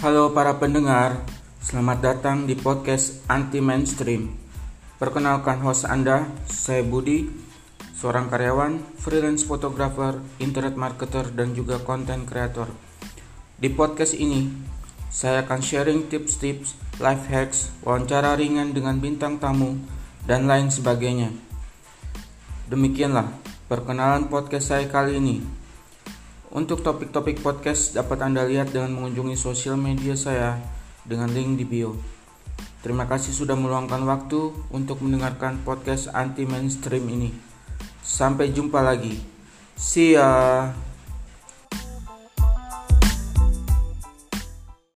Halo para pendengar, selamat datang di podcast Anti Mainstream. Perkenalkan host Anda, saya Budi, seorang karyawan, freelance fotografer, internet marketer, dan juga konten kreator. Di podcast ini, saya akan sharing tips-tips, life hacks, wawancara ringan dengan bintang tamu, dan lain sebagainya. Demikianlah perkenalan podcast saya kali ini. Untuk topik-topik podcast dapat Anda lihat dengan mengunjungi sosial media saya dengan link di bio. Terima kasih sudah meluangkan waktu untuk mendengarkan podcast anti mainstream ini. Sampai jumpa lagi. See ya.